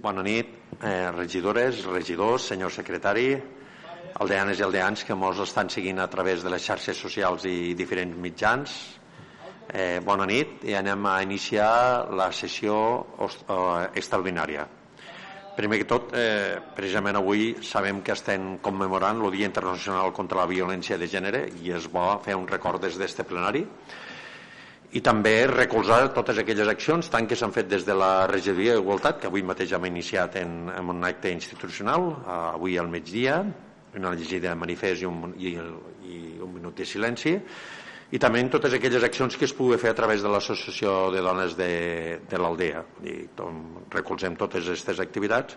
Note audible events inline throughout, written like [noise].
Bona nit, eh, regidores, regidors, senyor secretari, aldeanes i aldeans que molts estan seguint a través de les xarxes socials i diferents mitjans. Eh, bona nit i anem a iniciar la sessió eh, extraordinària. Primer que tot, eh, precisament avui sabem que estem commemorant el Dia Internacional contra la Violència de Gènere i és bo fer un record des d'este plenari i també recolzar totes aquelles accions tant que s'han fet des de la regidoria d'Igualtat que avui mateix hem iniciat en, en un acte institucional eh, avui al migdia una llegida de manifest i un, i, i un minut de silenci. I també en totes aquelles accions que es pugui fer a través de l'associació de dones de, de l'Aldea. Recolzem totes aquestes activitats.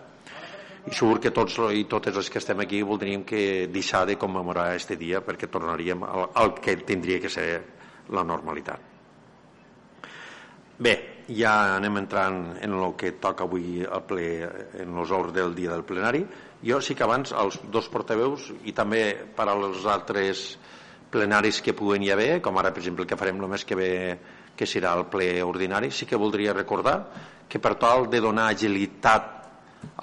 I segur que tots i totes les que estem aquí voldríem que deixar de commemorar aquest dia perquè tornaríem al, al que tindria que ser la normalitat Bé, ja anem entrant en el que toca avui al ple, en els ordres del dia del plenari. Jo sí que abans els dos portaveus i també per als altres plenaris que puguen hi haver, com ara per exemple el que farem el mes que ve que serà el ple ordinari, sí que voldria recordar que per tal de donar agilitat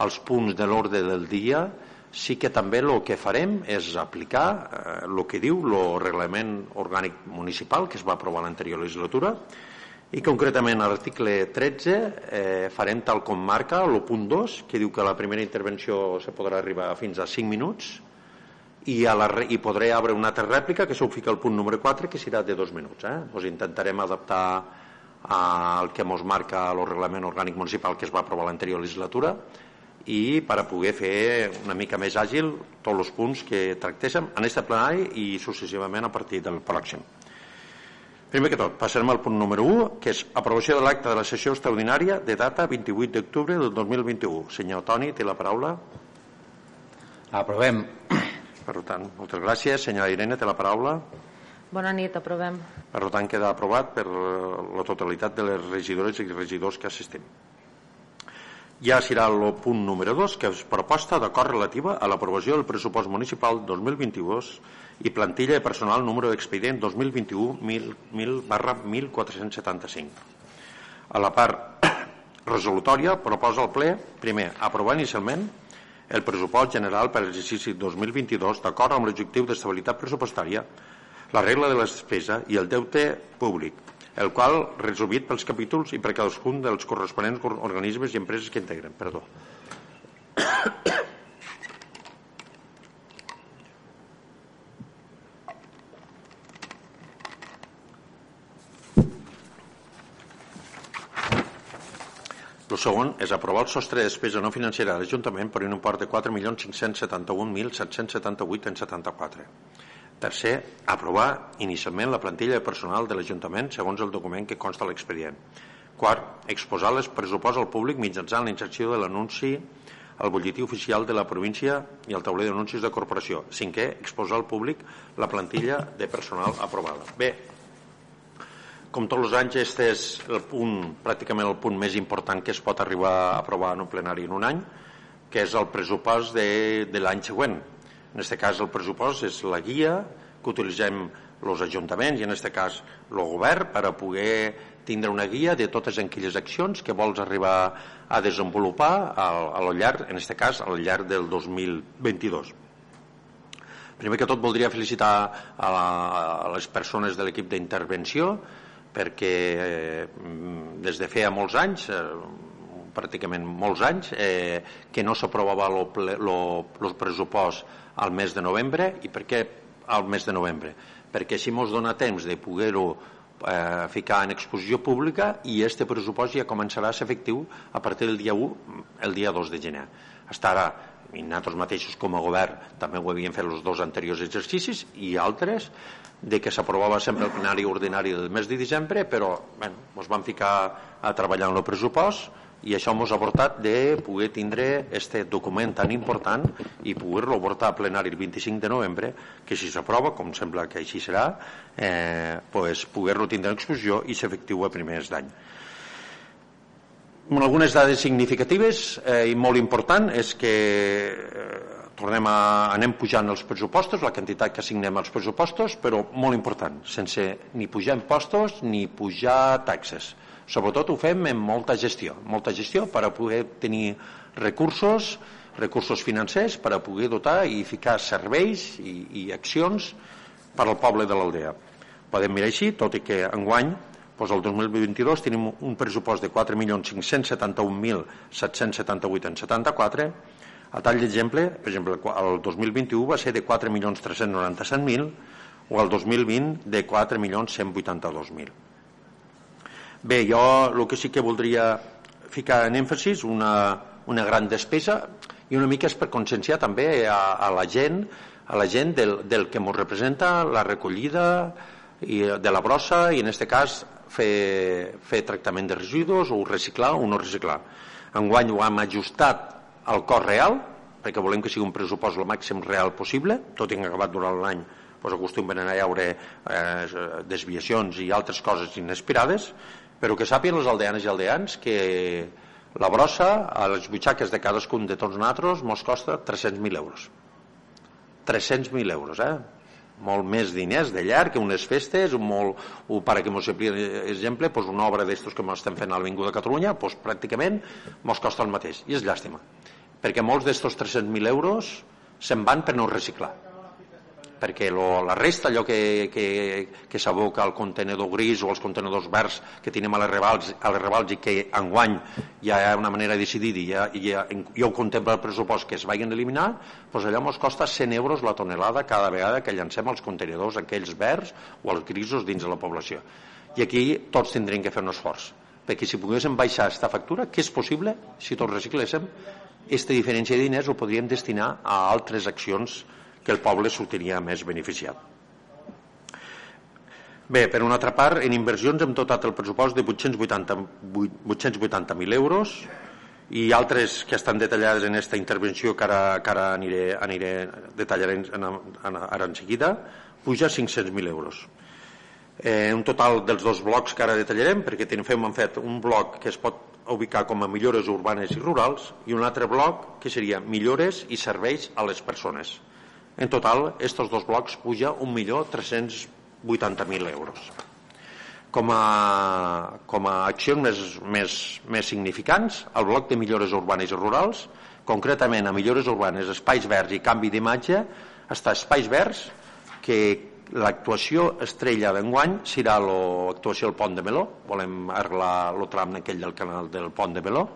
als punts de l'ordre del dia sí que també el que farem és aplicar el eh, que diu el reglament orgànic municipal que es va aprovar l'anterior legislatura i concretament a l'article 13 eh, farem tal com marca el punt 2 que diu que la primera intervenció se podrà arribar fins a 5 minuts i, a la, i podré obre una altra rèplica que s'ho fica el punt número 4 que serà de 2 minuts eh? Us intentarem adaptar al que ens marca el reglament orgànic municipal que es va aprovar l'anterior legislatura i per a poder fer una mica més àgil tots els punts que tractéssim en aquest plenari i successivament a partir del pròxim. Primer que tot, passarem al punt número 1, que és aprovació de l'acte de la sessió extraordinària de data 28 d'octubre del 2021. Senyor Toni, té la paraula. Aprovem. Per tant, moltes gràcies. Senyora Irene, té la paraula. Bona nit, aprovem. Per tant, queda aprovat per la totalitat de les regidores i regidors que assistim. Ja serà el punt número 2, que és proposta d'acord relativa a l'aprovació del pressupost municipal 2022 i plantilla de personal número d'expedient 2021 1000 barra 1475. A la part [coughs] resolutòria proposa el ple, primer, aprovar inicialment el pressupost general per l'exercici 2022 d'acord amb l'objectiu d'estabilitat pressupostària, la regla de la despesa i el deute públic, el qual resolvit pels capítols i per cadascun dels corresponents organismes i empreses que integren. Perdó. El segon és aprovar el sostre de despesa no financera de l'Ajuntament per un import de 4.571.778,74. Tercer, aprovar inicialment la plantilla de personal de l'Ajuntament segons el document que consta l'expedient. Quart, exposar les pressupost al públic mitjançant la inserció de l'anunci al butlletí oficial de la província i al tauler d'anuncis de corporació. Cinquè, exposar al públic la plantilla de personal aprovada. Bé, com tots els anys, este és el punt, pràcticament el punt més important que es pot arribar a aprovar en un plenari en un any, que és el pressupost de, de l'any següent. En aquest cas, el pressupost és la guia que utilitzem els ajuntaments i en aquest cas el govern per a poder tindre una guia de totes aquelles accions que vols arribar a desenvolupar al, a llarg, en aquest cas, al llarg del 2022. Primer que tot voldria felicitar a, la, a les persones de l'equip d'intervenció, perquè eh, des de feia molts anys, eh, pràcticament molts anys, eh, que no s'aprovava el pressupost al mes de novembre. I per què al mes de novembre? Perquè així ens dona temps de poder-ho eh, ficar en exposició pública i este pressupost ja començarà a ser efectiu a partir del dia 1, el dia 2 de gener. Hasta ara, i nosaltres mateixos com a govern també ho havíem fet els dos anteriors exercicis i altres de que s'aprovava sempre el plenari ordinari del mes de desembre, però bueno, ens vam ficar a treballar en el pressupost i això ens ha portat de poder tindre este document tan important i poder-lo portar a plenari el 25 de novembre que si s'aprova, com sembla que així serà eh, pues, poder-lo tindre en exposició i ser efectiu a primers d'any. Algunes dades significatives eh, i molt important és que eh, tornem a, anem pujant els pressupostos, la quantitat que assignem als pressupostos, però molt important, sense ni pujar impostos ni pujar taxes Sobretot ho fem amb molta gestió, molta gestió per a poder tenir recursos, recursos financers per a poder dotar i ficar serveis i, i accions per al poble de l'Aldea. Podem mirar així, tot i que enguany doncs el 2022 tenim un pressupost de 4.571.778 en 74 a tall d'exemple, per exemple, el 2021 va ser de 4.397.000 o el 2020 de 4.182.000. Bé, jo el que sí que voldria ficar en èmfasis una, una gran despesa i una mica és per conscienciar també a, a la gent a la gent del, del que ens representa la recollida i de la brossa i en aquest cas fer, fer tractament de residus o reciclar o no reciclar. Enguany ho hem ajustat al cost real perquè volem que sigui un pressupost el màxim real possible, tot i que acabat durant l'any doncs acostumen a haure eh, desviacions i altres coses inesperades però que sàpien els aldeanes i aldeans que la brossa a les butxaques de cadascun de tots nosaltres mos costa 300.000 euros. 300.000 euros eh? molt més diners de llarg que unes festes un molt, un, per que mos exemple pues una obra d'estos que estem fent a l'Avinguda de Catalunya pues pràcticament mos costa el mateix. I és llàstima perquè molts d'estos 300.000 euros se'n van per no reciclar perquè lo, la resta, allò que, que, que s'aboca al contenedor gris o als contenedors verds que tenim a les rebals, a les rebals i que enguany ja hi ha una manera decidida i ja, ja, ja ho contempla el pressupost que es vagin eliminar, doncs allò ens costa 100 euros la tonelada cada vegada que llancem els contenedors aquells verds o els grisos dins de la població. I aquí tots tindrem que fer un esforç, perquè si poguéssim baixar aquesta factura, què és possible si tots recicléssim? Aquesta diferència de diners ho podríem destinar a altres accions que el poble sortiria més beneficiat. Bé, per una altra part, en inversions hem dotat el pressupost de 880.000 880 euros i altres que estan detallades en aquesta intervenció que ara, que ara aniré, aniré detallaré en, en, ara en seguida, puja 500.000 euros. Eh, un total dels dos blocs que ara detallarem, perquè tenim, fem, hem fet un bloc que es pot ubicar com a millores urbanes i rurals i un altre bloc que seria millores i serveis a les persones. En total, estos dos blocs puja 1.380.000 euros. Com a, com a accions més, més, més significants, el bloc de millores urbanes i rurals, concretament a millores urbanes, espais verds i canvi d'imatge, està espais verds, que l'actuació estrella d'enguany serà l'actuació al Pont de Meló, volem arreglar el tram aquell del canal del Pont de Meló,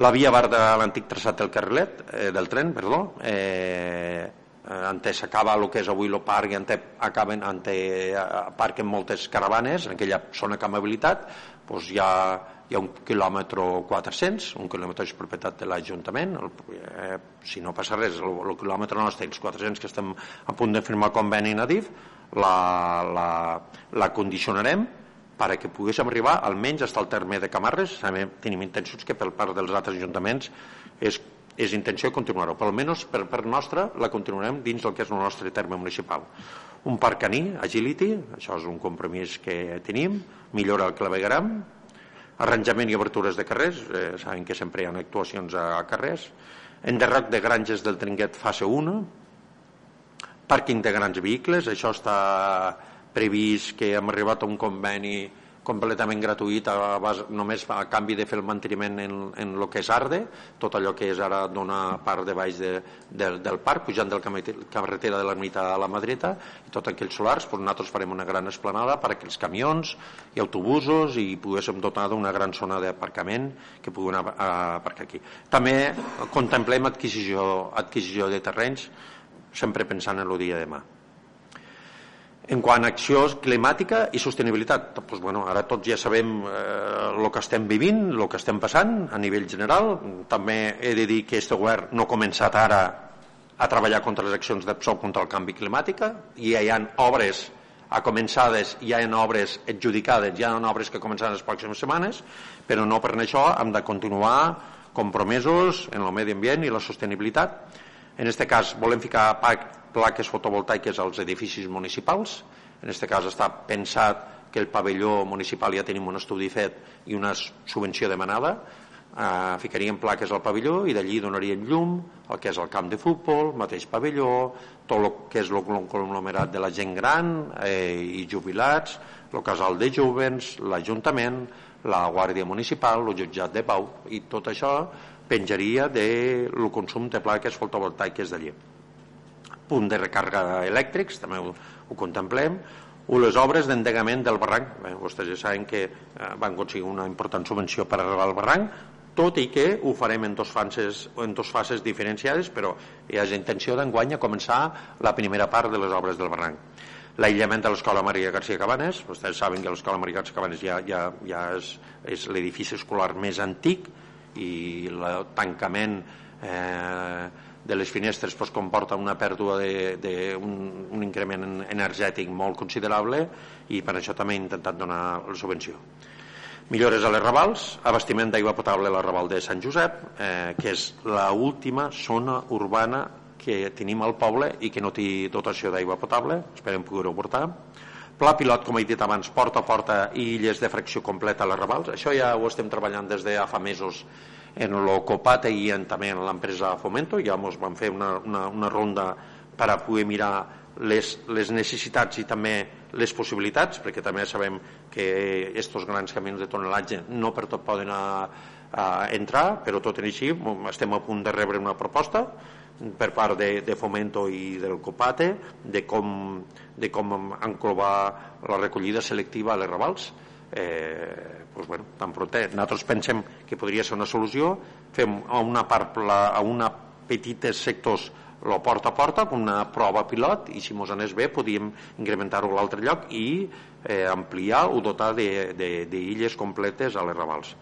la via va de l'antic traçat del carrilet, eh, del tren, perdó, eh, ante s'acaba el que és avui el parc i ante acaben ante aparquen moltes caravanes en aquella zona que amb habilitat doncs hi ha, hi ha un quilòmetre 400 un quilòmetre és propietat de l'Ajuntament eh, si no passa res el, el quilòmetre nostre els 400 que estem a punt de firmar conveni nadif la, la, la condicionarem perquè poguéssim arribar almenys fins al terme de Camarres també tenim intencions que per part dels altres ajuntaments és, és intenció continuar-ho. Però almenys per per nostra la continuarem dins del que és el nostre terme municipal. Un parc caní, agility això és un compromís que tenim. Millora el clavegaram arranjament i obertures de carrers eh, saben que sempre hi ha actuacions a, a carrers. Enderroc de granges del Tringuet fase 1 pàrquing de grans vehicles això està previst que hem arribat a un conveni completament gratuït a base, només a canvi de fer el manteniment en, en el que és Arde, tot allò que és ara donar part de baix de, de, del parc, pujant del carretera de l'ermita a la Madreta, i tot aquells solars, doncs nosaltres farem una gran esplanada perquè els camions i autobusos i poguéssim dotar d'una gran zona d'aparcament que puguin aparcar aquí. També contemplem adquisició, adquisició de terrenys, sempre pensant en el dia de demà. En quant a acció climàtica i sostenibilitat, doncs, bueno, ara tots ja sabem el eh, que estem vivint, el que estem passant a nivell general. També he de dir que aquest govern no ha començat ara a treballar contra les accions d'Epsol contra el canvi climàtic ja hi ha obres a començades, hi ha obres adjudicades, hi ha obres que començaran les pròximes setmanes, però no per això hem de continuar compromesos en el medi ambient i la sostenibilitat. En aquest cas volem ficar plaques fotovoltaiques als edificis municipals, en aquest cas està pensat que el pavelló municipal ja tenim un estudi fet i una subvenció demanada, eh, ficaríem plaques al pavelló i d'allí donaríem llum el que és el camp de futbol, mateix pavelló, tot el que és el conglomerat de la gent gran eh, i jubilats, el casal de jovens, l'Ajuntament, la Guàrdia Municipal, el jutjat de Pau, i tot això penjaria del de consum de plaques fotovoltaiques d'allí. Punt de recàrrega elèctrics, també ho, ho contemplem, o les obres d'endegament del barranc. Bé, vostès ja saben que eh, van aconseguir una important subvenció per arribar al barranc, tot i que ho farem en dos fases, en dos fases diferenciades, però hi ha intenció d'enguany a començar la primera part de les obres del barranc. L'aïllament de l'Escola Maria García Cabanes, vostès saben que l'Escola Maria García Cabanes ja, ja, ja és, és l'edifici escolar més antic i el tancament eh, de les finestres pues, comporta una pèrdua d'un un increment energètic molt considerable i per això també hem intentat donar la subvenció. Millores a les Ravals, abastiment d'aigua potable a la Raval de Sant Josep, eh, que és l'última zona urbana que tenim al poble i que no té dotació d'aigua potable, esperem poder-ho portar. Pla pilot, com he dit abans, porta a porta i illes de fracció completa a les Ravals. Això ja ho estem treballant des de fa mesos en l'Ocopate i en, també en l'empresa Fomento. Ja ens vam fer una, una, una ronda per a poder mirar les, les necessitats i també les possibilitats, perquè també sabem que aquests grans camins de tonelatge no per tot poden a, a entrar, però tot en així estem a punt de rebre una proposta per part de, de Fomento i del Copate de com, de com enclovar la recollida selectiva a les ravals eh, doncs, bueno, tan protet. Nosaltres pensem que podria ser una solució. Fem a una part a una petites sectors la porta a porta com una prova pilot i si mos anés bé podíem incrementar-ho a l'altre lloc i eh, ampliar o dotar d'illes completes a les ravals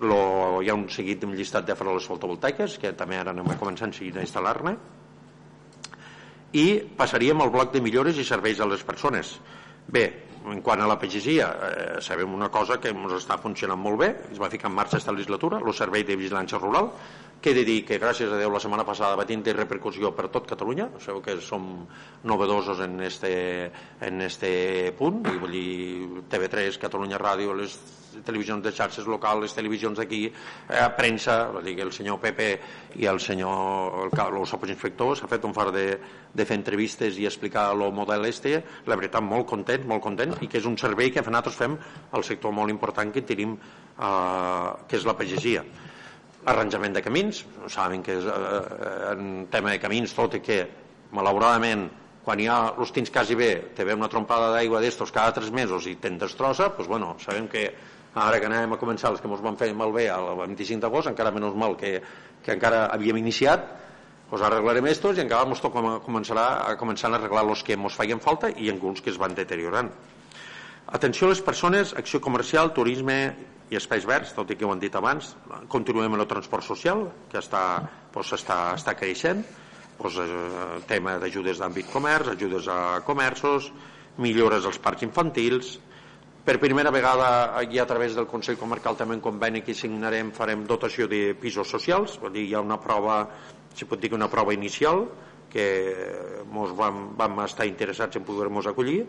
lo, hi ha un seguit d'un llistat de faroles fotovoltaiques que també ara anem a començar a instal·lar-ne i passaríem al bloc de millores i serveis a les persones. Bé, en quant a la pagesia eh, sabem una cosa que ens està funcionant molt bé es va ficar en marxa aquesta legislatura el servei de vigilància rural que he de dir que gràcies a Déu la setmana passada va tindre repercussió per tot Catalunya sabeu que som novedosos en este, en este punt i vull dir TV3, Catalunya Ràdio les televisions de xarxes locals, les televisions d'aquí, eh, premsa, dir que el senyor Pepe i el senyor, el, el subinspector s'ha fet un far de, de fer entrevistes i explicar el model este, la veritat molt content, molt content, i que és un servei que nosaltres fem al sector molt important que tenim, eh, que és la pagesia. Arranjament de camins, saben que és, eh, en tema de camins, tot i que malauradament quan hi ha els tins quasi bé, te ve una trompada d'aigua d'estos cada tres mesos i te'n destrossa, doncs bueno, sabem que ara que anem a començar els que ens van fer malbé el 25 d'agost, encara menys mal que, que encara havíem iniciat, doncs arreglarem estos i encara ens toca començar a, començar a arreglar els que ens feien falta i alguns que es van deteriorant. Atenció a les persones, acció comercial, turisme i espais verds, tot i que ho han dit abans, continuem amb el transport social, que està, doncs, està, està creixent, doncs, eh, tema d'ajudes d'àmbit comerç, ajudes a comerços, millores als parcs infantils, per primera vegada i a través del Consell Comarcal també en conveni que signarem farem dotació de pisos socials, vol dir, hi ha una prova, si pot dir que una prova inicial, que mos vam, vam estar interessats en poder-nos acollir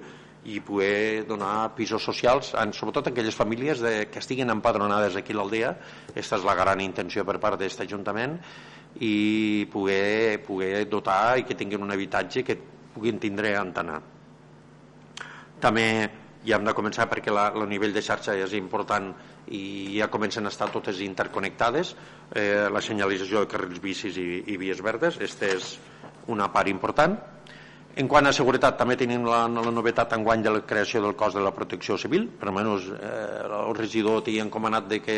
i poder donar pisos socials, en, sobretot a aquelles famílies de, que estiguin empadronades aquí a l'aldea. Aquesta és la gran intenció per part d'aquest Ajuntament i poder, poder dotar i que tinguin un habitatge que puguin tindre anar. També ja hem de començar perquè la, el nivell de xarxa és important i ja comencen a estar totes interconnectades eh, la senyalització de carrils bicis i, i vies verdes aquesta és una part important en quant a seguretat també tenim la, la novetat enguany de la creació del cos de la protecció civil per almenys eh, el regidor t'hi encomanat de que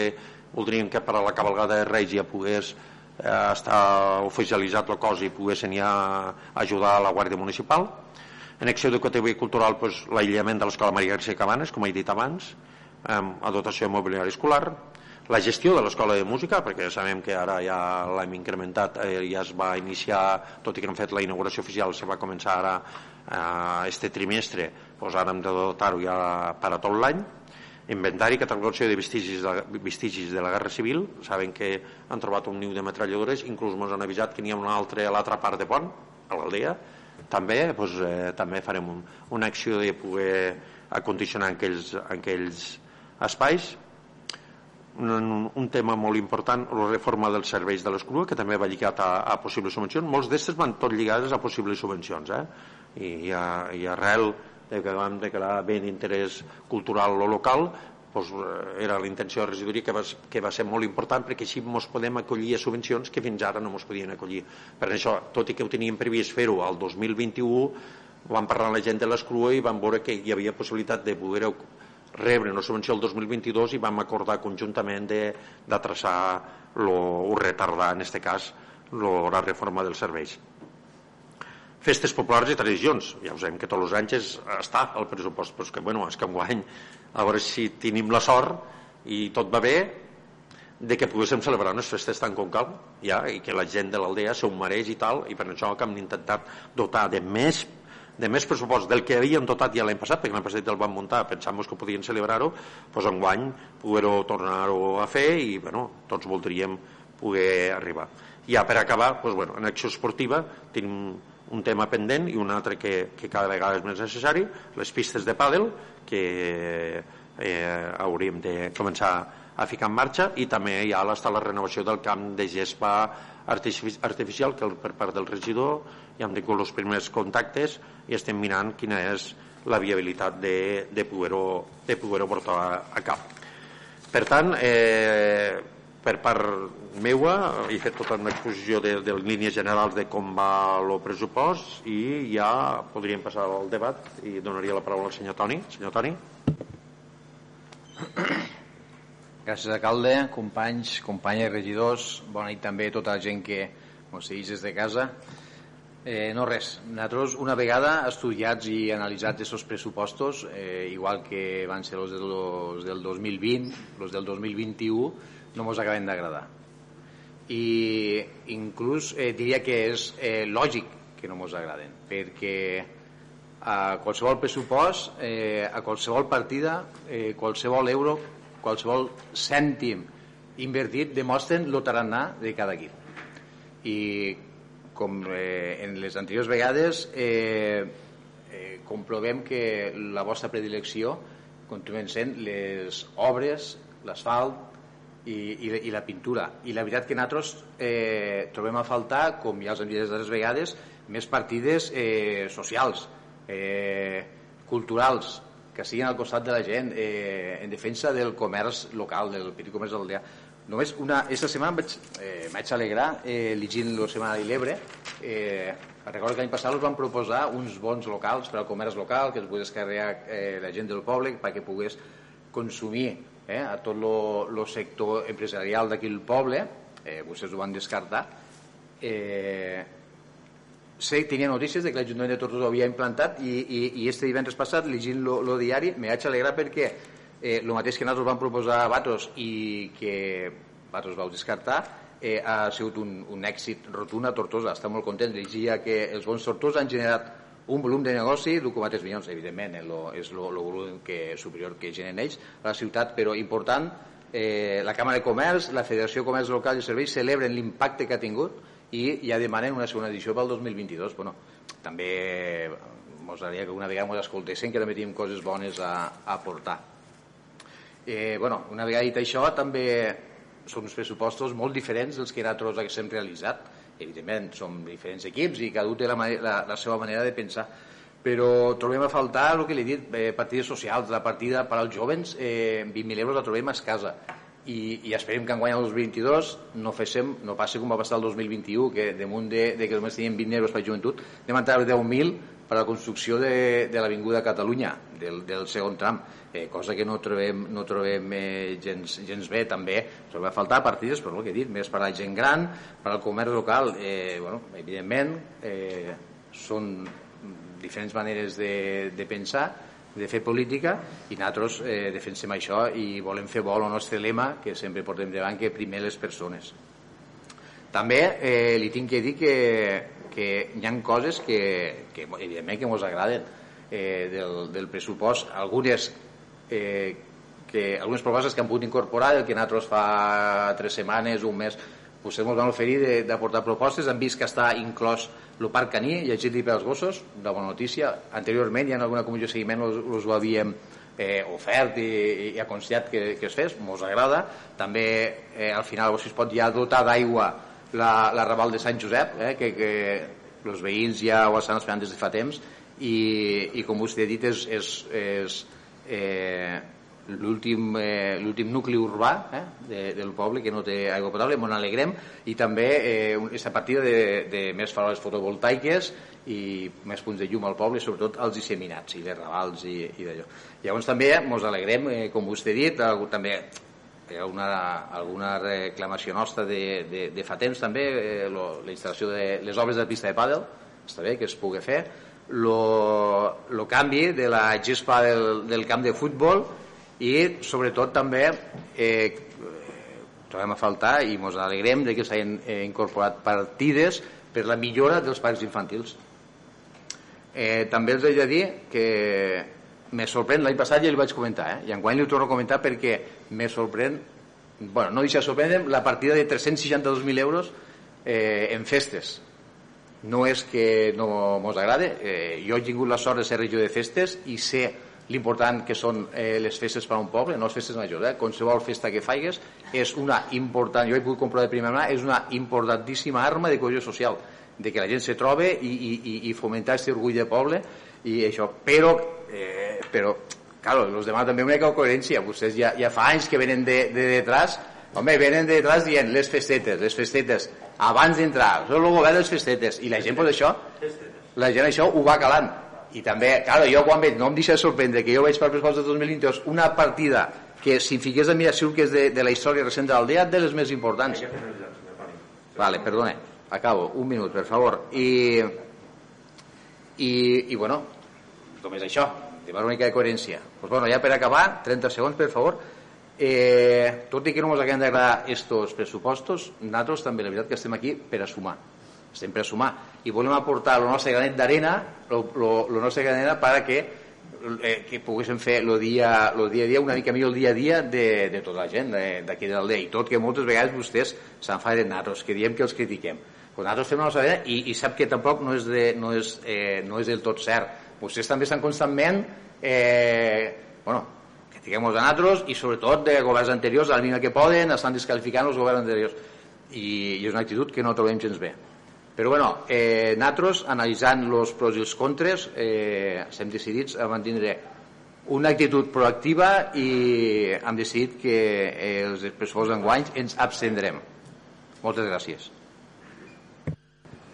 voldríem que per a la cabalgada de Reis ja pogués eh, estar oficialitzat el cos i poguessin ja ajudar a la Guàrdia Municipal. En acció educativa i cultural doncs, l'aïllament de l'Escola Maria García Cabanes, com he dit abans, amb a dotació mobiliari escolar, la gestió de l'Escola de Música, perquè sabem que ara ja l'hem incrementat, eh, ja es va iniciar, tot i que hem fet la inauguració oficial, se va començar ara eh, este trimestre doncs ara hem de dotar-ho ja per a tot l'any. Inventari catalogació de vestigis de, vestigis de la Guerra Civil. Saben que han trobat un niu de metralladores inclús ens han avisat que n'hi ha un altre a l'altra part de pont, a l'aldea. També, doncs, eh, també farem un, una acció de poder acondicionar aquells, aquells espais un, un tema molt important la reforma dels serveis de l'escrua que també va lligat a, a possibles subvencions molts d'estes van tot lligades a possibles subvencions eh? I, i, a, i arrel de que vam declarar bé d'interès cultural o local doncs, era la intenció de regidoria que va, que va ser molt important perquè així ens podem acollir a subvencions que fins ara no ens podien acollir per això, tot i que ho teníem previst fer-ho al 2021 vam parlar amb la gent de l'escrua i vam veure que hi havia possibilitat de poder rebre una subvenció el 2022 i vam acordar conjuntament de, de traçar lo, o retardar en aquest cas lo, la reforma dels serveis. Festes populars i tradicions. Ja sabem que tots els anys és, està al pressupost però és que, bueno, és que enguany a veure si tenim la sort i tot va bé de que poguéssim celebrar unes festes tan com cal ja, i que la gent de l'aldea s'ho mereix i tal i per això que hem intentat dotar de més de més pressupost del que havíem dotat ja l'any passat, perquè l'any passat el vam muntar, pensant que podien celebrar-ho, doncs enguany poder-ho tornar-ho a fer i bueno, tots voldríem poder arribar. Ja per acabar, doncs, bueno, en acció esportiva tenim un tema pendent i un altre que, que cada vegada és més necessari, les pistes de pàdel, que eh, hauríem de començar a ficar en marxa i també ja està la renovació del camp de gespa artificial que per part del regidor ja hem tingut els primers contactes i estem mirant quina és la viabilitat de, de poder-ho de poder portar a, a cap. Per tant, eh, per part meua he fet tota una exposició de, de línies generals de com va el pressupost i ja podríem passar al debat i donaria la paraula al senyor Toni. Senyor Toni. [coughs] [coughs] Gràcies, alcalde, companys, companyes, regidors, bona nit també a tota la gent que ens segueix des de casa. Eh, no res, nosaltres una vegada estudiats i analitzats aquests pressupostos, eh, igual que van ser els, de del 2020, els del 2021, no ens acaben d'agradar. I inclús eh, diria que és eh, lògic que no ens agraden, perquè a qualsevol pressupost, eh, a qualsevol partida, eh, qualsevol euro qualsevol cèntim invertit demostren el tarannà de cada equip. I com eh, en les anteriors vegades eh, eh, comprovem que la vostra predilecció continuen sent les obres, l'asfalt i, i, i la pintura. I la veritat que nosaltres eh, trobem a faltar, com ja els hem dit les vegades, més partides eh, socials, eh, culturals, que siguin al costat de la gent eh, en defensa del comerç local, del petit comerç aldea. Només una... Esta setmana vaig, eh, vaig alegrar eh, llegint la Setmana de l'Ebre. Eh, recordo que l'any passat us van proposar uns bons locals per al comerç local, que es pogués descarregar eh, la gent del poble perquè pogués consumir eh, a tot el sector empresarial d'aquí el poble. Eh, vostès ho van descartar. Eh, sé, tenia notícies de que l'Ajuntament de Tortosa ho havia implantat i, i, i este divendres passat, llegint el diari, me vaig alegrar perquè eh, el mateix que nosaltres vam proposar a Batos i que Batos vau descartar, eh, ha sigut un, un èxit rotund a Tortosa. Està molt content. Llegia que els bons Tortosa han generat un volum de negoci d'1,3 milions, evidentment, eh, lo, és el volum que, superior que generen ells a la ciutat, però important, eh, la Càmera de Comerç, la Federació de Comerç Local i Serveis celebren l'impacte que ha tingut i ja demanen una segona edició pel 2022 bueno, també ens agradaria que una vegada ens escoltessin que també tenim coses bones a, a aportar. Eh, bueno, una vegada dit això també són uns pressupostos molt diferents dels que nosaltres hem realitzat. Evidentment som diferents equips i cada un té la, la, la seva manera de pensar. Però trobem a faltar el que li he dit, eh, partides socials, la partida per als jovens, eh, 20.000 euros la trobem a casa i, i esperem que enguany el 2022 no, féssim, no passi com va passar el 2021 que damunt de, de que només teníem 20 euros per joventut a treure 10.000 per a la construcció de, de l'Avinguda Catalunya del, del segon tram. Eh, cosa que no trobem, no trobem eh, gens, gens bé també. Trobem a faltar partides però el que he dit més per a la gent gran per al comerç local. Eh, bueno, evidentment eh, són diferents maneres de, de pensar de fer política i nosaltres eh, defensem això i volem fer vol el nostre lema que sempre portem davant que primer les persones. També eh, li tinc que dir que, que hi ha coses que, que evidentment que ens agraden eh, del, del pressupost, algunes eh, que algunes propostes que han pogut incorporar el que nosaltres fa tres setmanes, un mes vostès ens van oferir d'aportar propostes. Han vist que està inclòs el parc caní el giri pels gossos, de bona notícia. Anteriorment ja en alguna comissió de seguiment us ho havíem eh, ofert i, i aconsellat que, que es fes, mos agrada. També eh, al final si es pot ja dotar d'aigua la, la Raval de Sant Josep eh, que, que els veïns ja ho estan esperant des de fa temps. I, i com vostè ha dit és, és, és eh, l'últim eh, nucli urbà eh, de, del poble que no té aigua potable, m'ho alegrem i també eh, partida de, de més faroles fotovoltaiques i més punts de llum al poble, sobretot els disseminats i les ravals i, i d'allò. Llavors també ens alegrem, eh, com vostè ha dit, algú, també hi ha una, alguna reclamació nostra de, de, de fa temps també, eh, lo, la instal·lació de les obres de pista de pàdel, està bé que es pugui fer, el canvi de la gespa del, del camp de futbol i sobretot també eh, trobem a faltar i ens alegrem de que s'hagin eh, incorporat partides per la millora dels parcs infantils eh, també els he de dir que me sorprèn, l'any passat ja li vaig comentar eh? i enguany li torno a comentar perquè me sorprèn bueno, no deixa sorprendre la partida de 362.000 euros eh, en festes no és que no mos agrade eh, jo he tingut la sort de ser regidor de festes i sé l'important que són eh, les festes per a un poble, no les festes majors, eh? qualsevol festa que faigues és una important, jo he pogut comprovar de primera mà, és una importantíssima arma de cohesió social, de que la gent se trobe i, i, i fomentar aquest orgull de poble i això, però, eh, però claro, els demà també una mica coherència, vostès ja, ja fa anys que venen de, de detrás, home, venen de detrás dient les festetes, les festetes, abans d'entrar, són el govern de les festetes, i la gent, pues, això, la gent això ho va calant i també, claro, jo quan veig, no em deixa de sorprendre que jo veig per pressupost de 2022 una partida que si em fiqués a mirar segur que és de, de la història recent de l'aldea de les més importants. Vale, perdone, acabo, un minut per favor. I i, i bueno només això, de una mica de coherència. Pues bueno, ja per acabar, 30 segons per favor. Eh, tot i que no ens haguem d'agradar estos pressupostos nosaltres també la veritat que estem aquí per a sumar estem per a sumar. I volem aportar el nostre granet d'arena el nostre granet d'arena per que eh, que poguéssim fer el dia, lo dia a dia una mica millor el dia a dia de, de tota la gent d'aquí de l'aldea. I tot que moltes vegades vostès s'enfaden de nosaltres que diem que els critiquem. Pues nosaltres fem la nostra feina i, i sap que tampoc no és, de, no, és, eh, no és del tot cert. Vostès també estan constantment eh, bueno, critiquem els nosaltres i sobretot de governs anteriors a la mínima que poden estan descalificant els governs anteriors. I, i és una actitud que no trobem gens bé però bueno, eh, nosaltres, analitzant els pros i els contres, eh, estem decidits a mantindre una actitud proactiva i hem decidit que eh, els pressupostos d'enguany ens abstendrem. Moltes gràcies.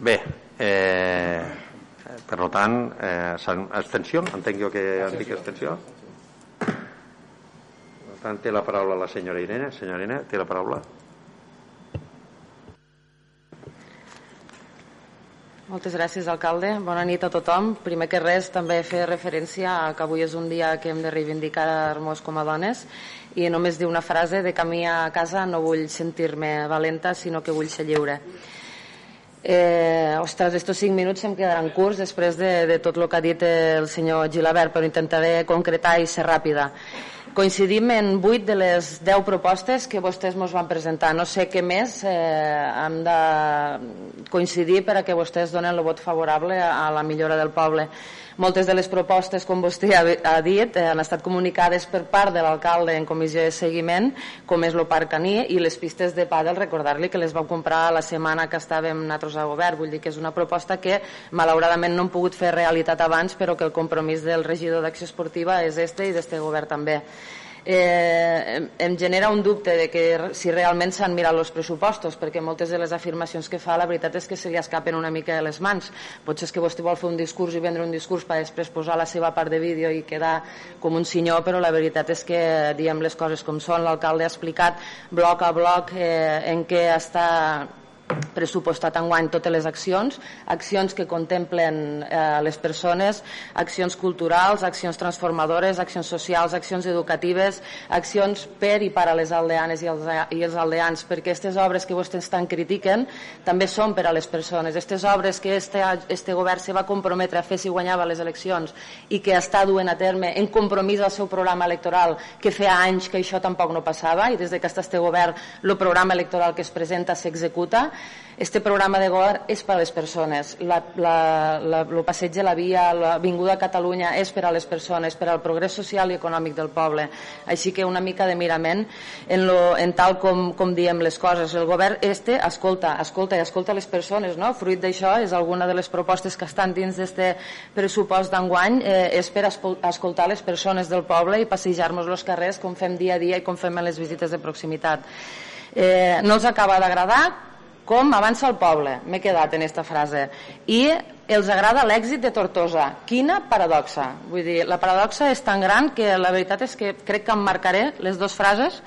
Bé, eh, per tant, eh, abstenció, entenc jo que han dit abstenció. Per tant, té la paraula la senyora Irene. Senyora Irene, té la paraula. Moltes gràcies, alcalde. Bona nit a tothom. Primer que res, també fer referència a que avui és un dia que hem de reivindicar-nos com a dones i només dir una frase de camí a casa no vull sentir-me valenta, sinó que vull ser lliure. Eh, ostres, estos cinc minuts em quedaran curts després de, de tot el que ha dit el senyor Gilabert, però intentaré concretar i ser ràpida. Coincidim en 8 de les 10 propostes que vostès ens van presentar. No sé què més eh, hem de coincidir per a que vostès donen el vot favorable a la millora del poble. Moltes de les propostes, com vostè ha dit, eh, han estat comunicades per part de l'alcalde en comissió de seguiment, com és el Parc Caní, i les pistes de pàdel, recordar-li que les vam comprar la setmana que estàvem nosaltres a govern. Vull dir que és una proposta que, malauradament, no hem pogut fer realitat abans, però que el compromís del regidor d'Acció Esportiva és este i d'este govern també eh, em genera un dubte de que si realment s'han mirat els pressupostos, perquè moltes de les afirmacions que fa la veritat és que se li escapen una mica de les mans. Potser és que vostè vol fer un discurs i vendre un discurs per després posar la seva part de vídeo i quedar com un senyor, però la veritat és que diem les coses com són. L'alcalde ha explicat bloc a bloc eh, en què està pressupostat enguany totes les accions, accions que contemplen eh, les persones, accions culturals, accions transformadores, accions socials, accions educatives, accions per i per a les aldeanes i els, i els aldeans, perquè aquestes obres que vostès tant critiquen també són per a les persones. Aquestes obres que este, este govern se va comprometre a fer si guanyava les eleccions i que està duent a terme en compromís al seu programa electoral, que feia anys que això tampoc no passava i des de que està este govern el programa electoral que es presenta s'executa, este programa de govern és per a les persones. La, la, la, el passeig de la via, l'avinguda a Catalunya és per a les persones, per al progrés social i econòmic del poble. Així que una mica de mirament en, lo, en tal com, com diem les coses. El govern este escolta, escolta i escolta les persones. No? Fruit d'això és alguna de les propostes que estan dins d'este pressupost d'enguany eh, és per escoltar les persones del poble i passejar-nos els carrers com fem dia a dia i com fem en les visites de proximitat. Eh, no els acaba d'agradar, com avança el poble, m'he quedat en aquesta frase, i els agrada l'èxit de Tortosa. Quina paradoxa! Vull dir, la paradoxa és tan gran que la veritat és que crec que em marcaré les dues frases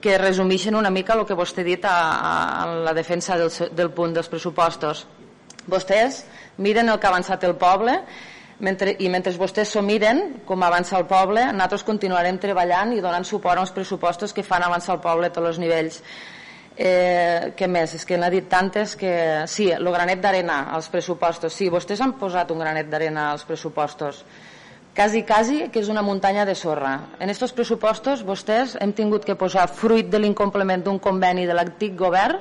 que resumeixen una mica el que vostè ha dit a, a, a la defensa del, del punt dels pressupostos. Vostès miren el que ha avançat el poble mentre, i mentre vostès s'ho miren com avança el poble, nosaltres continuarem treballant i donant suport als pressupostos que fan avançar el poble a tots els nivells. Eh, què més? És que n'ha dit tantes que... Sí, el granet d'arena als pressupostos. Sí, vostès han posat un granet d'arena als pressupostos. Quasi, quasi que és una muntanya de sorra. En aquests pressupostos vostès hem tingut que posar fruit de l'incompliment d'un conveni de l'antic govern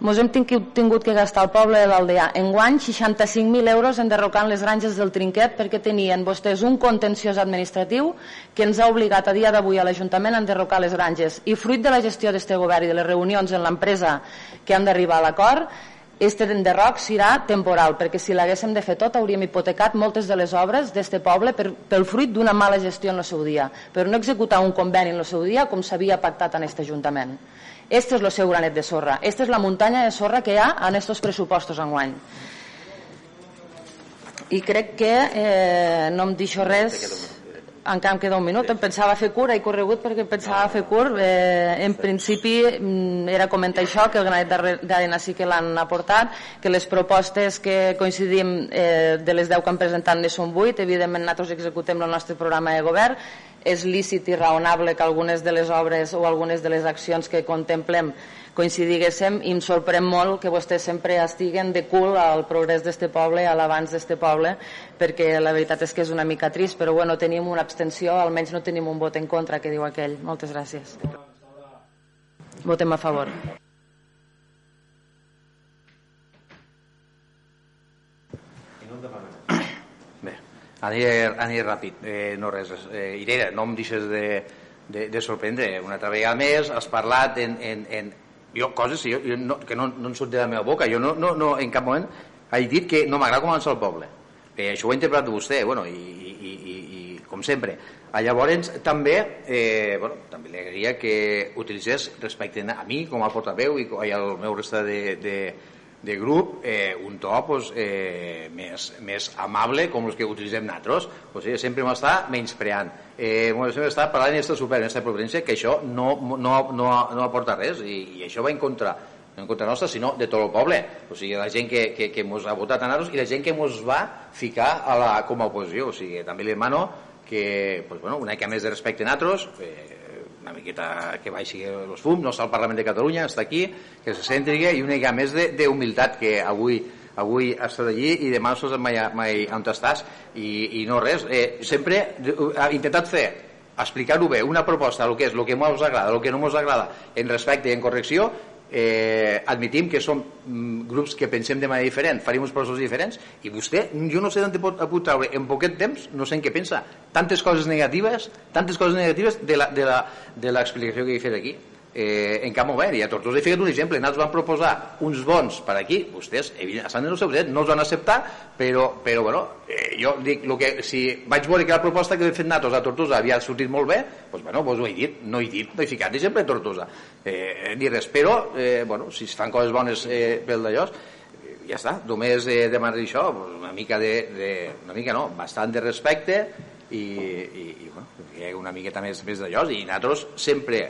ens hem tingut que gastar al poble de l'Aldea. Enguany 65.000 euros enderrocant les granges del Trinquet perquè tenien vostès un contenciós administratiu que ens ha obligat a dia d'avui a l'Ajuntament a enderrocar les granges. I fruit de la gestió d'este govern i de les reunions en l'empresa que han d'arribar a l'acord este enderroc serà temporal, perquè si l'haguéssim de fer tot hauríem hipotecat moltes de les obres d'este poble per, pel fruit d'una mala gestió en el seu dia, però no executar un conveni en el seu dia com s'havia pactat en aquest Ajuntament. Este és el seu granet de sorra. Esta és la muntanya de sorra que hi ha en aquests pressupostos enguany. I crec que eh, no em deixo res encara em queda un minut, em pensava fer curt, he corregut perquè em pensava fer curt, eh, en principi mm, era comentar això, que el granet d'arena sí que l'han aportat, que les propostes que coincidim eh, de les 10 que han presentat ne són 8, evidentment nosaltres executem el nostre programa de govern, és lícit i raonable que algunes de les obres o algunes de les accions que contemplem coincidiguéssim i em sorprèn molt que vostès sempre estiguen de cul al progrés d'este poble, a l'abans d'este poble, perquè la veritat és que és una mica trist, però bueno, tenim una abstenció, almenys no tenim un vot en contra, que diu aquell. Moltes gràcies. Votem a favor. Aniré, aniré ràpid, eh, no res. Eh, Irene, no em deixes de, de, de sorprendre. Una altra vegada més has parlat en, en, en jo, coses jo, jo no, que no, no em surt de la meva boca. Jo no, no, no en cap moment he dit que no m'agrada com avança el poble. Eh, això ho ha interpretat vostè, bueno, i, i, i, i com sempre. A llavors, també, eh, bueno, també li agrairia que utilitzés respecte a mi com a portaveu i al meu resta de, de, de grup eh, un to pues, eh, més, més amable com els que utilitzem nosaltres o sigui, sempre m'està menyspreant. Eh, sempre està parlant d'esta super, aquesta providència que això no, no, no, no aporta res i, i això va en contra no en contra nostra, sinó de tot el poble. O sigui, la gent que, que, que mos ha votat a nosaltres i la gent que mos va ficar a la, com a oposició. O sigui, també li demano que pues, bueno, una mica més de respecte a nosaltres eh, una miqueta que baixi els fums, no està al Parlament de Catalunya, està aquí, que se centri i una mica més d'humilitat que avui avui has estat allí i demà no mai, mai on estàs. I, i no res, eh, sempre ha intentat fer explicar-ho bé, una proposta, el que és, el que ens agrada, el que no ens agrada, en respecte i en correcció, eh, admitim que som mm, grups que pensem de manera diferent, faríem uns processos diferents, i vostè, jo no sé d'on pot, pot treure en poquet temps, no sé en què pensa, tantes coses negatives, tantes coses negatives de l'explicació que he fet aquí eh, en cap moment, i a Tortosa he ficat un exemple. Nosaltres van proposar uns bons per aquí. Vostès, estan en el seu dret, no els van acceptar però, però bueno eh, jo dic, lo que, si vaig veure que la proposta que hem fet nosaltres a Tortosa havia sortit molt bé doncs bueno, doncs ho he dit, no he dit no he ficat exemple a Tortosa. Eh, ni res, però eh, bueno, si es fan coses bones eh, pel d'allò eh, ja està, només eh, demanar això pues, una mica de, de, una mica no, bastant de respecte i, i, i bueno, una miqueta més, més d'allò i nosaltres sempre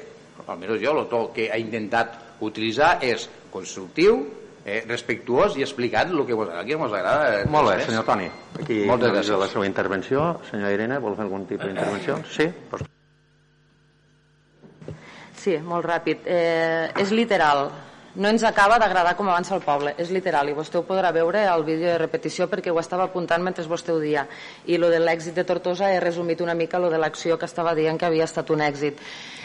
almenys jo, el to que ha intentat utilitzar és constructiu, eh, respectuós i explicat el que vos, aquí ens agrada. Molt bé, senyor Toni. Aquí Moltes gràcies. la seva intervenció. Senyora Irene, vol fer algun tipus d'intervenció? Sí? Pues... Sí, molt ràpid. Eh, és literal. No ens acaba d'agradar com avança el poble. És literal. I vostè ho podrà veure al vídeo de repetició perquè ho estava apuntant mentre vostè ho dia. I lo de l'èxit de Tortosa he resumit una mica lo de l'acció que estava dient que havia estat un èxit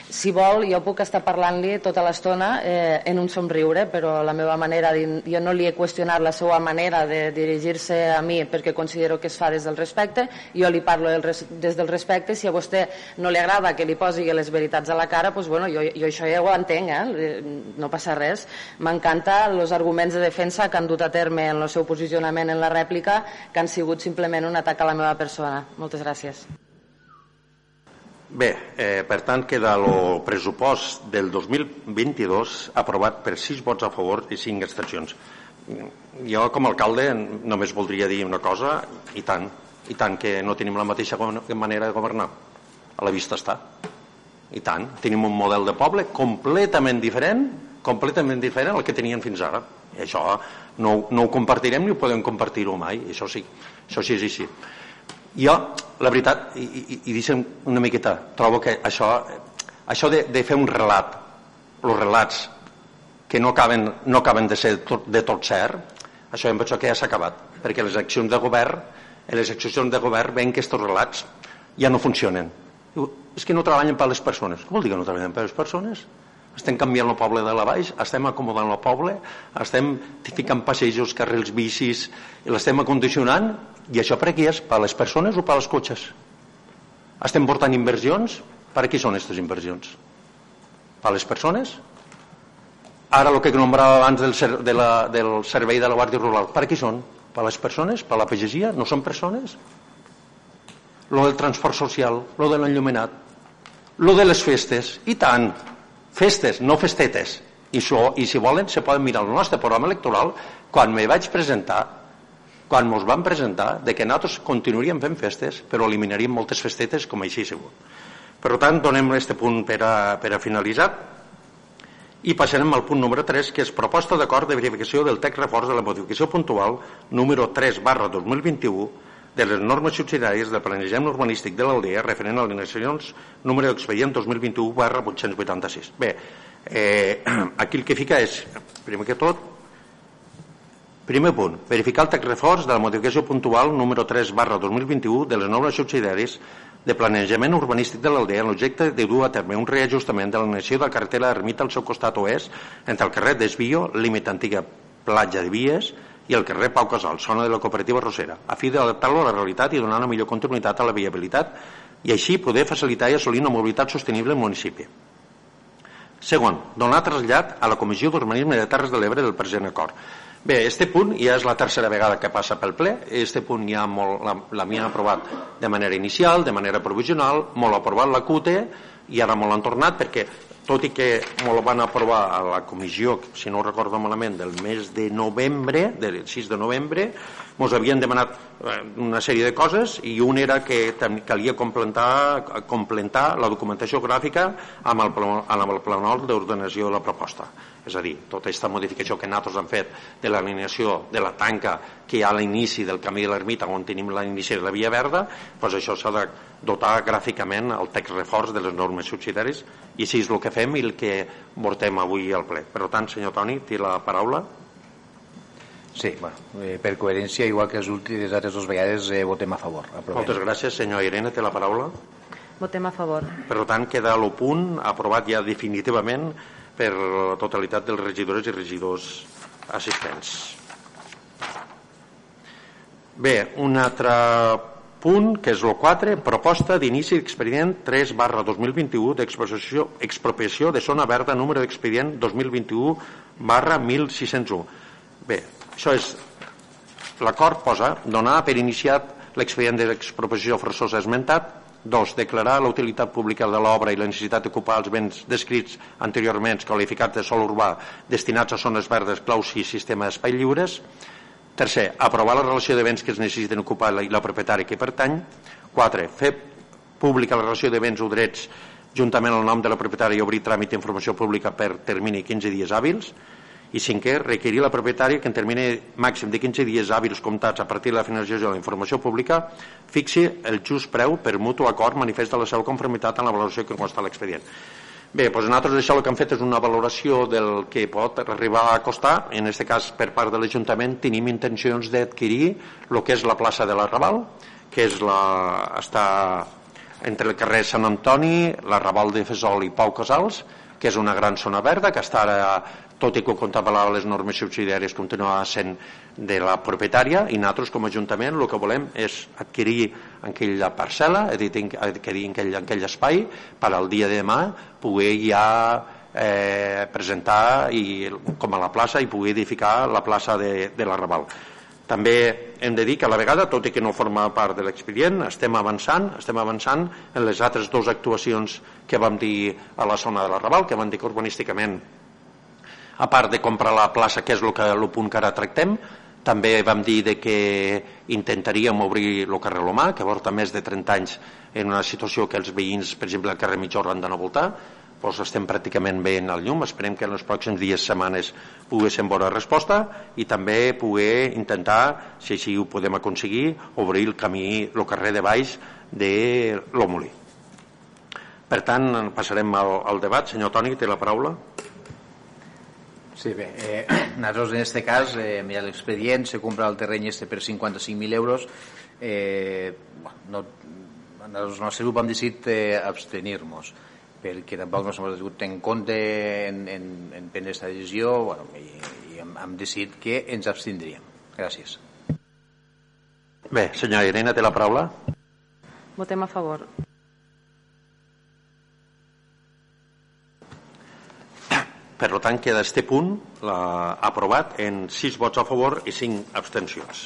si vol jo puc estar parlant-li tota l'estona eh, en un somriure però la meva manera, jo no li he qüestionat la seva manera de dirigir-se a mi perquè considero que es fa des del respecte jo li parlo del res, des del respecte si a vostè no li agrada que li posi les veritats a la cara doncs bueno, jo, jo això ja ho entenc eh? no passa res m'encanta els arguments de defensa que han dut a terme en el seu posicionament en la rèplica que han sigut simplement un atac a la meva persona moltes gràcies Bé, eh, per tant, queda el pressupost del 2022 aprovat per 6 vots a favor i 5 extensions. Jo, com a alcalde, només voldria dir una cosa, i tant, i tant que no tenim la mateixa manera de governar. A la vista està. I tant, tenim un model de poble completament diferent, completament diferent al que tenien fins ara. I això no, no ho compartirem ni ho podem compartir-ho mai, això sí, això sí és així. Jo, la veritat, i, i, i deixa'm una miqueta, trobo que això, això de, de fer un relat, els relats que no acaben, no acaben de ser tot, de tot cert, això em penso que ja s'ha acabat, perquè les accions de govern, les accions de govern veuen que aquests relats ja no funcionen. Diu, és que no treballen per les persones. Què vol dir que no treballen per les persones? Estem canviant el poble de la baix, estem acomodant el poble, estem ficant passejos, carrils bicis, l'estem acondicionant i això per a qui és? Per a les persones o per als cotxes? Estem portant inversions? Per a qui són aquestes inversions? Per a les persones? Ara el que nombrava abans del, ser, de la, del servei de la Guàrdia Rural, per a qui són? Per a les persones? Per a la pagesia? No són persones? Lo del transport social, lo de l'enllumenat, lo de les festes, i tant, festes, no festetes. I, això, I si volen, se poden mirar el nostre programa electoral quan me vaig presentar quan ens van presentar de que nosaltres continuaríem fent festes però eliminaríem moltes festetes com així sigut. Per tant, donem aquest punt per a, per a finalitzar i passarem al punt número 3 que és proposta d'acord de verificació del text reforç de la modificació puntual número 3 barra 2021 de les normes subsidiàries del planejament urbanístic de l'aldea referent a les nacions número d'expedient 2021 barra 886. Bé, eh, [clears throat] aquí el que fica és, primer que tot, Primer punt. Verificar el text reforç de la modificació puntual número 3 barra 2021 de les normes subsidiaris de planejament urbanístic de l'aldea en l'objecte de dur a terme un reajustament de la nació de la carretera d'Ermita al seu costat oest entre el carrer Desvio, límit antiga platja de Vies, i el carrer Pau Casal, zona de la cooperativa Rosera, a fi d'adaptar-lo a la realitat i donar una millor continuïtat a la viabilitat i així poder facilitar i assolir una mobilitat sostenible al municipi. Segon, donar trasllat a la Comissió d'Urbanisme de Terres de l'Ebre del present acord Bé, este punt ja és la tercera vegada que passa pel ple. Este punt ja molt, mi aprovat de manera inicial, de manera provisional, molt aprovat la CUTE i ara molt han tornat perquè tot i que molt van aprovar a la comissió, si no recordo malament, del mes de novembre, del 6 de novembre, ens havien demanat eh, una sèrie de coses i un era que calia completar, completar la documentació gràfica amb el, amb el planol d'ordenació de la proposta és a dir, tota aquesta modificació que nosaltres hem fet de l'alineació de la tanca que hi ha a l'inici del camí de l'ermita on tenim l'inici de la via verda doncs això s'ha de dotar gràficament el text reforç de les normes subsidiaris i així és el que fem i el que portem avui al ple. Per tant, senyor Toni, té la paraula. Sí, bueno, eh, per coherència, igual que les últimes altres dues vegades, eh, votem a favor. Aprovem. Moltes gràcies, senyor Irene, té la paraula. Votem a favor. Per tant, queda el punt aprovat ja definitivament per la totalitat dels regidores i regidors assistents. Bé, un altre punt, que és el 4, proposta d'inici d'expedient 3 barra 2021 d'expropiació de zona verda número d'expedient 2021 barra 1601. Bé, això és l'acord posa donar per iniciat l'expedient d'expropiació forçosa esmentat Dos, declarar la utilitat pública de l'obra i la necessitat d'ocupar els béns descrits anteriorment qualificats de sol urbà destinats a zones verdes, claus i sistema d'espai lliures. Tercer, aprovar la relació de béns que es necessiten ocupar i la propietària que pertany. Quatre, fer pública la relació de béns o drets juntament al nom de la propietària i obrir tràmit d'informació pública per termini 15 dies hàbils. I cinquè, requerir la propietària que en termini màxim de 15 dies hàbils comptats a partir de la finalització de la informació pública fixi el just preu per mutu acord manifesta la seva conformitat en la valoració que consta l'expedient. Bé, doncs nosaltres això el que hem fet és una valoració del que pot arribar a costar, en aquest cas per part de l'Ajuntament tenim intencions d'adquirir el que és la plaça de la Raval, que és la, està entre el carrer Sant Antoni, la Raval de Fesol i Pau Casals, que és una gran zona verda, que està ara tot i que ho contemplava les normes subsidiàries continua sent de la propietària i nosaltres com a Ajuntament el que volem és adquirir aquella parcel·la, adquirir aquell, aquell espai per al dia de demà poder ja eh, presentar i, com a la plaça i poder edificar la plaça de, de la Raval. També hem de dir que a la vegada, tot i que no forma part de l'expedient, estem avançant, estem avançant en les altres dues actuacions que vam dir a la zona de la Raval, que vam dir que urbanísticament a part de comprar la plaça, que és el, que, el punt que ara tractem, també vam dir de que intentaríem obrir el carrer Lomà, que porta més de 30 anys en una situació que els veïns, per exemple, al carrer Mitjorra han d'anar a voltar, doncs estem pràcticament en el llum, esperem que en els pròxims dies, setmanes, poguéssim veure resposta i també poder intentar, si així ho podem aconseguir, obrir el camí, el carrer de baix de l'Omolí. Per tant, passarem al, al debat. Senyor Toni, té la paraula. Sí, bé, eh, [clears throat] nosaltres en aquest cas, eh, mira l'expedient, se compra el terreny este per 55.000 euros, eh, no, el nostre grup hem decidit eh, abstenir-nos perquè tampoc no s'ha tingut en compte en, en, en prendre aquesta decisió bueno, i, i hem, hem decidit que ens abstindríem. Gràcies. Bé, senyora Irene, té la paraula. Votem a favor. Per tant, queda este punt la, aprovat en 6 vots a favor i 5 abstencions.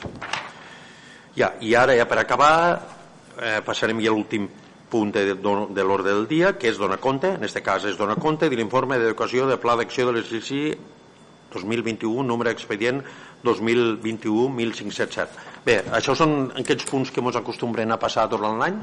Ja, I ara, ja per acabar, eh, passarem ja a l'últim punt de, de l'ordre del dia, que és donar compte, en aquest cas és donar compte de l'informe d'educació de Pla d'Acció de l'exercici 2021, número expedient 2021-1577. Bé, això són aquests punts que ens acostumbrem a passar tot l'any,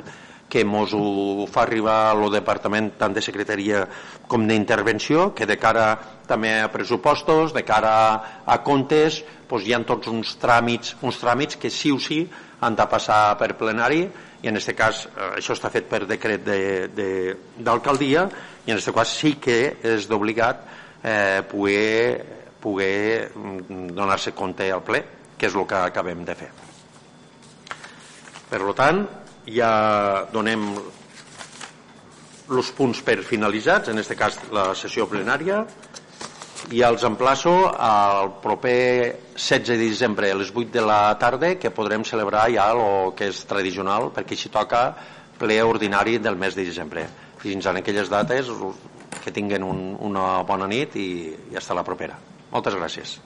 que ens ho fa arribar el departament tant de secretaria com d'intervenció, que de cara també a pressupostos, de cara a comptes, doncs hi ha tots uns tràmits, uns tràmits que sí o sí han de passar per plenari i en aquest cas eh, això està fet per decret d'alcaldia de, de, i en aquest cas sí que és d'obligat eh, poder, poder mm, donar-se compte al ple, que és el que acabem de fer. Per tant, ja donem els punts per finalitzats, en aquest cas la sessió plenària, i els emplaço al proper 16 de desembre a les 8 de la tarda que podrem celebrar ja el que és tradicional perquè així toca ple ordinari del mes de desembre. Fins en aquelles dates que tinguen un, una bona nit i, i hasta la propera. Moltes gràcies.